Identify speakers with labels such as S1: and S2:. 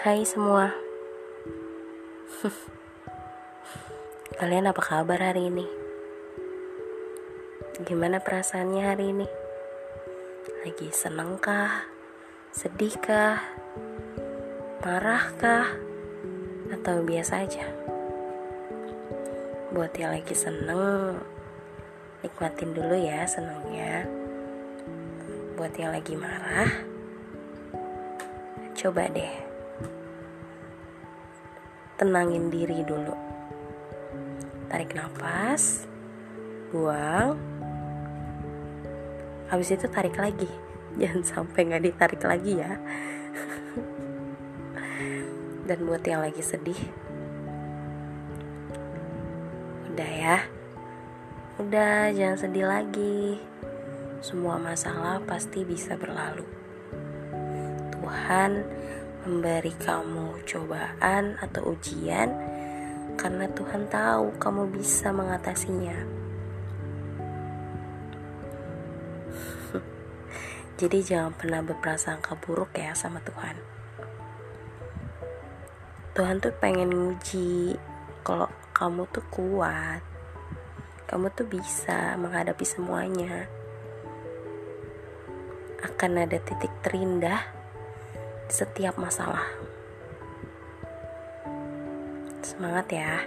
S1: Hai semua Kalian apa kabar hari ini? Gimana perasaannya hari ini? Lagi seneng kah? Sedih kah? Marah kah? Atau biasa aja? Buat yang lagi seneng Nikmatin dulu ya senengnya Buat yang lagi marah Coba deh tenangin diri dulu. Tarik nafas buang. Habis itu tarik lagi. Jangan sampai nggak ditarik lagi ya. Dan buat yang lagi sedih udah ya. Udah jangan sedih lagi. Semua masalah pasti bisa berlalu. Tuhan memberi kamu cobaan atau ujian karena Tuhan tahu kamu bisa mengatasinya. Jadi jangan pernah berprasangka buruk ya sama Tuhan. Tuhan tuh pengen nguji kalau kamu tuh kuat. Kamu tuh bisa menghadapi semuanya. Akan ada titik terindah setiap masalah. Semangat ya!